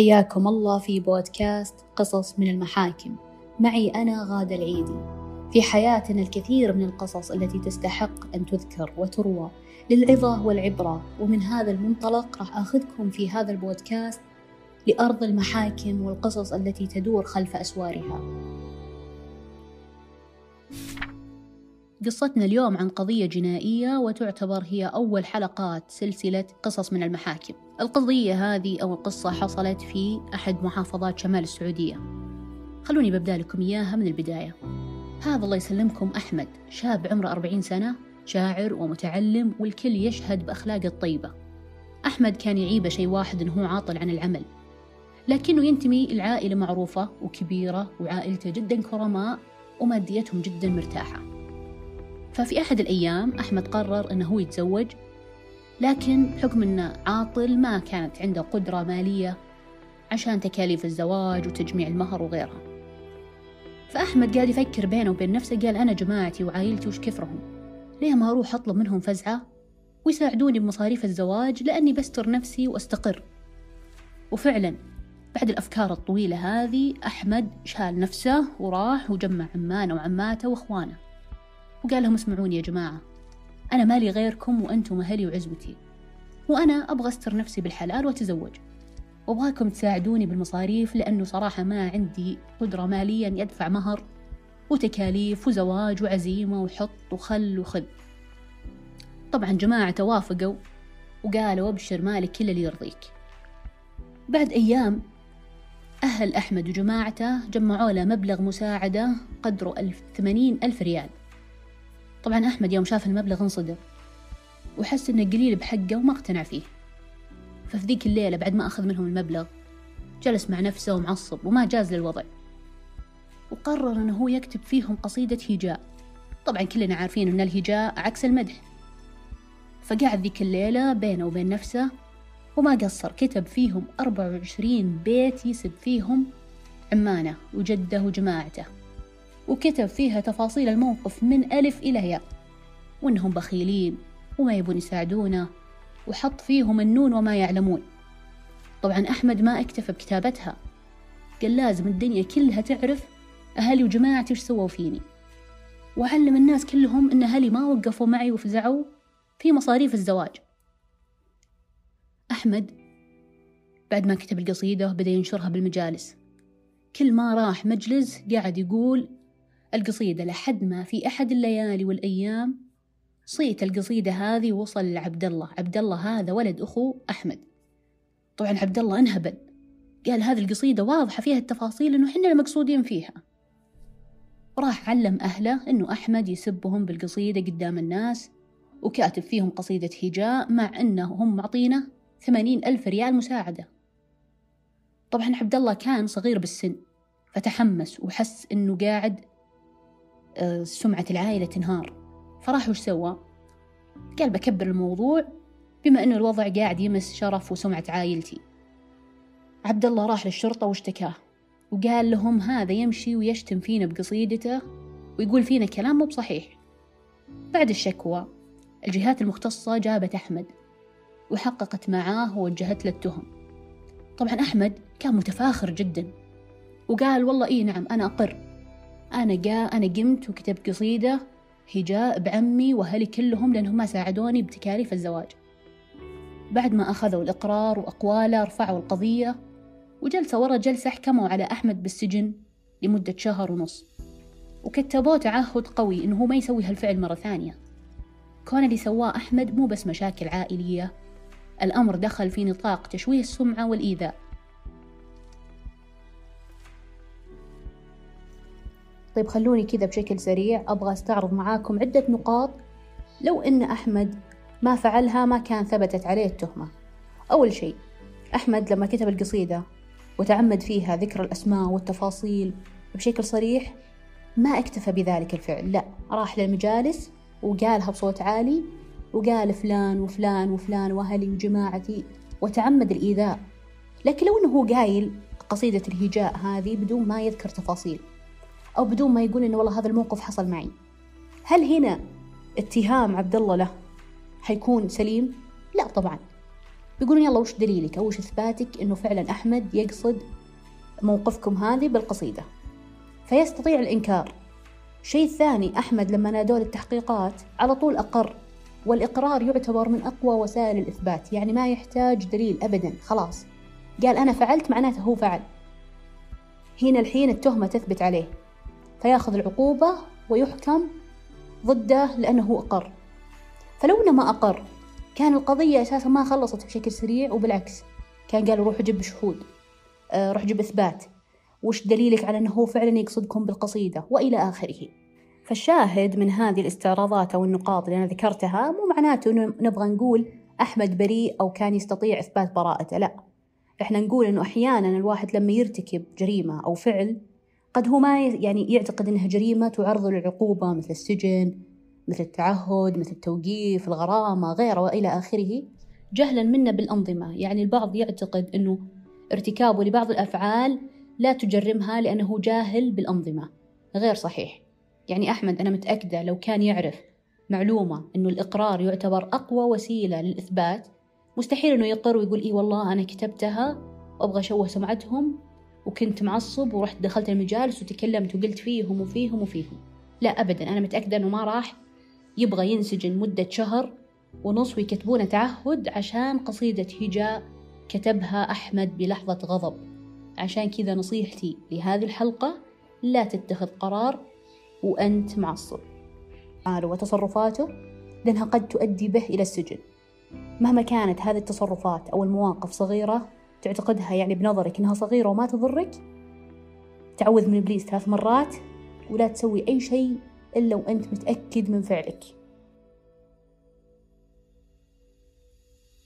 حياكم الله في بودكاست قصص من المحاكم. معي أنا غادة العيدي. في حياتنا الكثير من القصص التي تستحق أن تذكر وتروى للعظة والعبرة ومن هذا المنطلق راح أخذكم في هذا البودكاست لأرض المحاكم والقصص التي تدور خلف أسوارها. قصتنا اليوم عن قضية جنائية وتعتبر هي أول حلقات سلسلة قصص من المحاكم. القضية هذه أو القصة حصلت في أحد محافظات شمال السعودية. خلوني ببدأ لكم إياها من البداية. هذا الله يسلمكم أحمد شاب عمره أربعين سنة شاعر ومتعلم والكل يشهد بأخلاقه الطيبة. أحمد كان يعيبه شيء واحد أنه هو عاطل عن العمل. لكنه ينتمي لعائلة معروفة وكبيرة وعائلته جدا كرماء وماديتهم جدا مرتاحة. ففي أحد الأيام أحمد قرر أنه هو يتزوج لكن بحكم أنه عاطل ما كانت عنده قدرة مالية عشان تكاليف الزواج وتجميع المهر وغيرها. فأحمد قاعد يفكر بينه وبين نفسه قال أنا جماعتي وعائلتي وش كفرهم؟ ليه ما أروح أطلب منهم فزعة ويساعدوني بمصاريف الزواج لأني بستر نفسي وأستقر؟ وفعلا بعد الأفكار الطويلة هذه أحمد شال نفسه وراح وجمع عمانه وعماته وإخوانه. وقال لهم اسمعوني يا جماعة أنا مالي غيركم وأنتم أهلي وعزوتي وأنا أبغى أستر نفسي بالحلال وأتزوج. وأبغاكم تساعدوني بالمصاريف لأنه صراحة ما عندي قدرة مالية أني أدفع مهر وتكاليف وزواج وعزيمة وحط وخل وخذ طبعا جماعة توافقوا وقالوا أبشر مالك كل اللي يرضيك. بعد أيام أهل أحمد وجماعته جمعوا له مبلغ مساعدة قدره ألف ثمانين ألف ريال. طبعا أحمد يوم شاف المبلغ انصدم وحس إنه قليل بحقه وما اقتنع فيه. ففي ذيك الليلة بعد ما أخذ منهم المبلغ جلس مع نفسه ومعصب وما جاز للوضع. وقرر أنه هو يكتب فيهم قصيدة هجاء. طبعا كلنا عارفين أن الهجاء عكس المدح. فقعد ذيك الليلة بينه وبين نفسه وما قصر كتب فيهم أربعة وعشرين بيت يسب فيهم عمانة وجده وجماعته. وكتب فيها تفاصيل الموقف من ألف إلى ياء وإنهم بخيلين وما يبون يساعدونه وحط فيهم النون وما يعلمون. طبعا أحمد ما أكتفى بكتابتها. قال لازم الدنيا كلها تعرف أهلي وجماعتي وش سووا فيني. وعلم الناس كلهم إن أهلي ما وقفوا معي وفزعوا في مصاريف الزواج. أحمد بعد ما كتب القصيدة بدأ ينشرها بالمجالس كل ما راح مجلس قاعد يقول القصيدة لحد ما في أحد الليالي والأيام صيت القصيدة هذه وصل لعبد الله عبد الله هذا ولد أخو أحمد. طبعا عبد الله انهبل. قال هذه القصيدة واضحة فيها التفاصيل إنه حنا المقصودين فيها. راح علم أهله إنه أحمد يسبهم بالقصيدة قدام الناس وكاتب فيهم قصيدة هجاء مع إنه هم معطينه ثمانين ألف ريال مساعدة. طبعا عبد الله كان صغير بالسن فتحمس وحس إنه قاعد سمعة العائلة تنهار. فراح وش سوى؟ قال بكبر الموضوع بما أنه الوضع قاعد يمس شرف وسمعة عائلتي. عبد الله راح للشرطة واشتكاه وقال لهم هذا يمشي ويشتم فينا بقصيدته ويقول فينا كلام مو بصحيح. بعد الشكوى الجهات المختصة جابت أحمد وحققت معاه ووجهت له التهم. طبعا أحمد كان متفاخر جدا وقال والله إيه نعم أنا أقر. أنا جا أنا قمت وكتبت قصيدة هجاء بعمي وأهلي كلهم لأنهم ما ساعدوني بتكاليف الزواج. بعد ما أخذوا الإقرار وأقواله رفعوا القضية وجلسة ورا جلسة حكموا على أحمد بالسجن لمدة شهر ونص. وكتبوه تعهد قوي إنه ما يسوي هالفعل مرة ثانية. كون اللي سواه أحمد مو بس مشاكل عائلية الأمر دخل في نطاق تشويه السمعة والإيذاء. طيب خلوني كذا بشكل سريع أبغى أستعرض معاكم عدة نقاط. لو إن أحمد ما فعلها ما كان ثبتت عليه التهمة. أول شيء أحمد لما كتب القصيدة وتعمد فيها ذكر الأسماء والتفاصيل بشكل صريح ما اكتفى بذلك الفعل لا راح للمجالس وقالها بصوت عالي وقال فلان وفلان وفلان وأهلي وجماعتي وتعمد الإيذاء. لكن لو أنه قايل قصيدة الهجاء هذه بدون ما يذكر تفاصيل. أو بدون ما يقول إنه والله هذا الموقف حصل معي. هل هنا اتهام عبد الله له حيكون سليم؟ لا طبعا. بيقولون يلا وش دليلك؟ أو وش إثباتك أنه فعلا أحمد يقصد موقفكم هذه بالقصيدة؟ فيستطيع الإنكار. شيء ثاني أحمد لما نادوه للتحقيقات على طول أقر والإقرار يعتبر من أقوى وسائل الإثبات يعني ما يحتاج دليل أبدا خلاص. قال أنا فعلت معناته هو فعل. هنا الحين التهمة تثبت عليه. فياخذ العقوبة ويحكم ضده لأنه هو أقر. فلو ما أقر كان القضية أساسا ما خلصت بشكل سريع وبالعكس كان قالوا روحوا جيب شهود آه روح جيب إثبات. وش دليلك على أنه هو فعلا يقصدكم بالقصيدة وإلى آخره؟ فالشاهد من هذه الاستعراضات أو النقاط اللي أنا ذكرتها مو معناته أنه نبغى نقول أحمد بريء أو كان يستطيع إثبات براءته لا. إحنا نقول أنه أحيانا الواحد لما يرتكب جريمة أو فعل قد هو ما يعني يعتقد أنها جريمة تعرض للعقوبة مثل السجن مثل التعهد مثل التوقيف الغرامة غيره وإلى آخره. جهلا منا بالأنظمة. يعني البعض يعتقد أنه ارتكابه لبعض الأفعال لا تجرمها لأنه جاهل بالأنظمة. غير صحيح. يعني أحمد أنا متأكدة لو كان يعرف معلومة أنه الإقرار يعتبر أقوى وسيلة للإثبات مستحيل أنه يقر ويقول إيه والله أنا كتبتها وأبغى أشوه سمعتهم. وكنت معصب ورحت دخلت المجالس وتكلمت وقلت فيهم وفيهم وفيهم. لا أبدا أنا متأكدة أنه ما راح يبغى ينسجن مدة شهر ونص ويكتبونه تعهد عشان قصيدة هجاء كتبها أحمد بلحظة غضب. عشان كذا نصيحتي لهذه الحلقة لا تتخذ قرار وأنت معصب. حاله وتصرفاته لأنها قد تؤدي به إلى السجن. مهما كانت هذه التصرفات أو المواقف صغيرة تعتقدها يعني بنظرك إنها صغيرة وما تضرك تعوذ من إبليس ثلاث مرات ولا تسوي أي شيء إلا وأنت متأكد من فعلك.